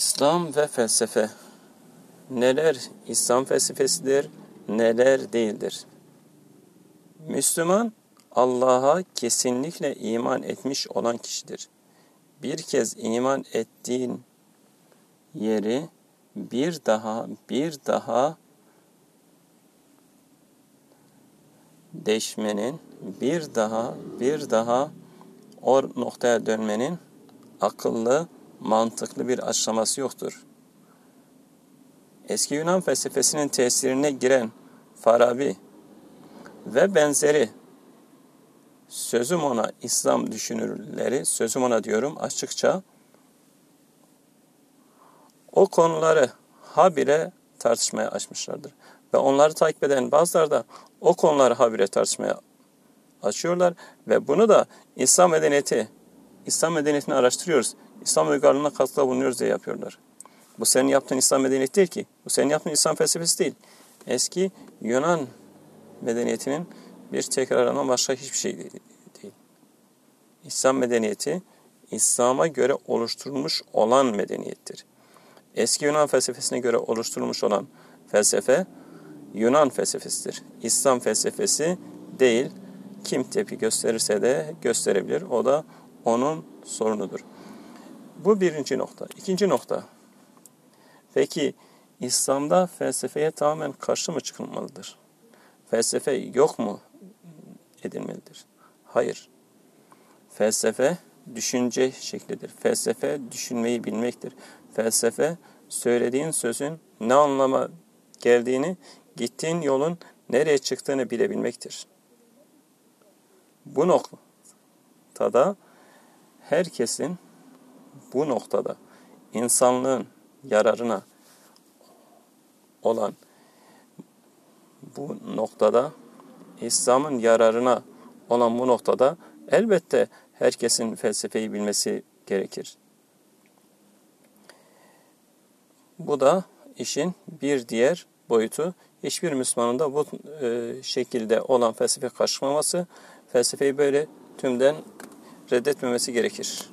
İslam ve felsefe neler İslam felsefesidir, neler değildir? Müslüman Allah'a kesinlikle iman etmiş olan kişidir. Bir kez iman ettiğin yeri bir daha bir daha değişmenin, bir daha bir daha o noktaya dönmenin akıllı, mantıklı bir açıklaması yoktur. Eski Yunan felsefesinin tesirine giren Farabi ve benzeri sözüm ona İslam düşünürleri, sözüm ona diyorum açıkça o konuları habire tartışmaya açmışlardır. Ve onları takip eden bazıları da o konuları habire tartışmaya açıyorlar ve bunu da İslam medeniyeti, İslam medeniyetini araştırıyoruz. İslam uygarlığına katkıda bulunuyoruz diye yapıyorlar. Bu senin yaptığın İslam medeniyeti değil ki. Bu senin yaptığın İslam felsefesi değil. Eski Yunan medeniyetinin bir tekrarından başka hiçbir şey değil. İslam medeniyeti İslam'a göre oluşturulmuş olan medeniyettir. Eski Yunan felsefesine göre oluşturulmuş olan felsefe Yunan felsefesidir. İslam felsefesi değil. Kim tepki gösterirse de gösterebilir. O da onun sorunudur. Bu birinci nokta. İkinci nokta. Peki İslam'da felsefeye tamamen karşı mı çıkılmalıdır? Felsefe yok mu edilmelidir? Hayır. Felsefe düşünce şeklidir. Felsefe düşünmeyi bilmektir. Felsefe söylediğin sözün ne anlama geldiğini, gittiğin yolun nereye çıktığını bilebilmektir. Bu noktada herkesin bu noktada insanlığın yararına olan bu noktada İslam'ın yararına olan bu noktada elbette herkesin felsefeyi bilmesi gerekir. Bu da işin bir diğer boyutu. Hiçbir Müslümanın da bu e, şekilde olan felsefe karşılaması, felsefeyi böyle tümden reddetmemesi gerekir.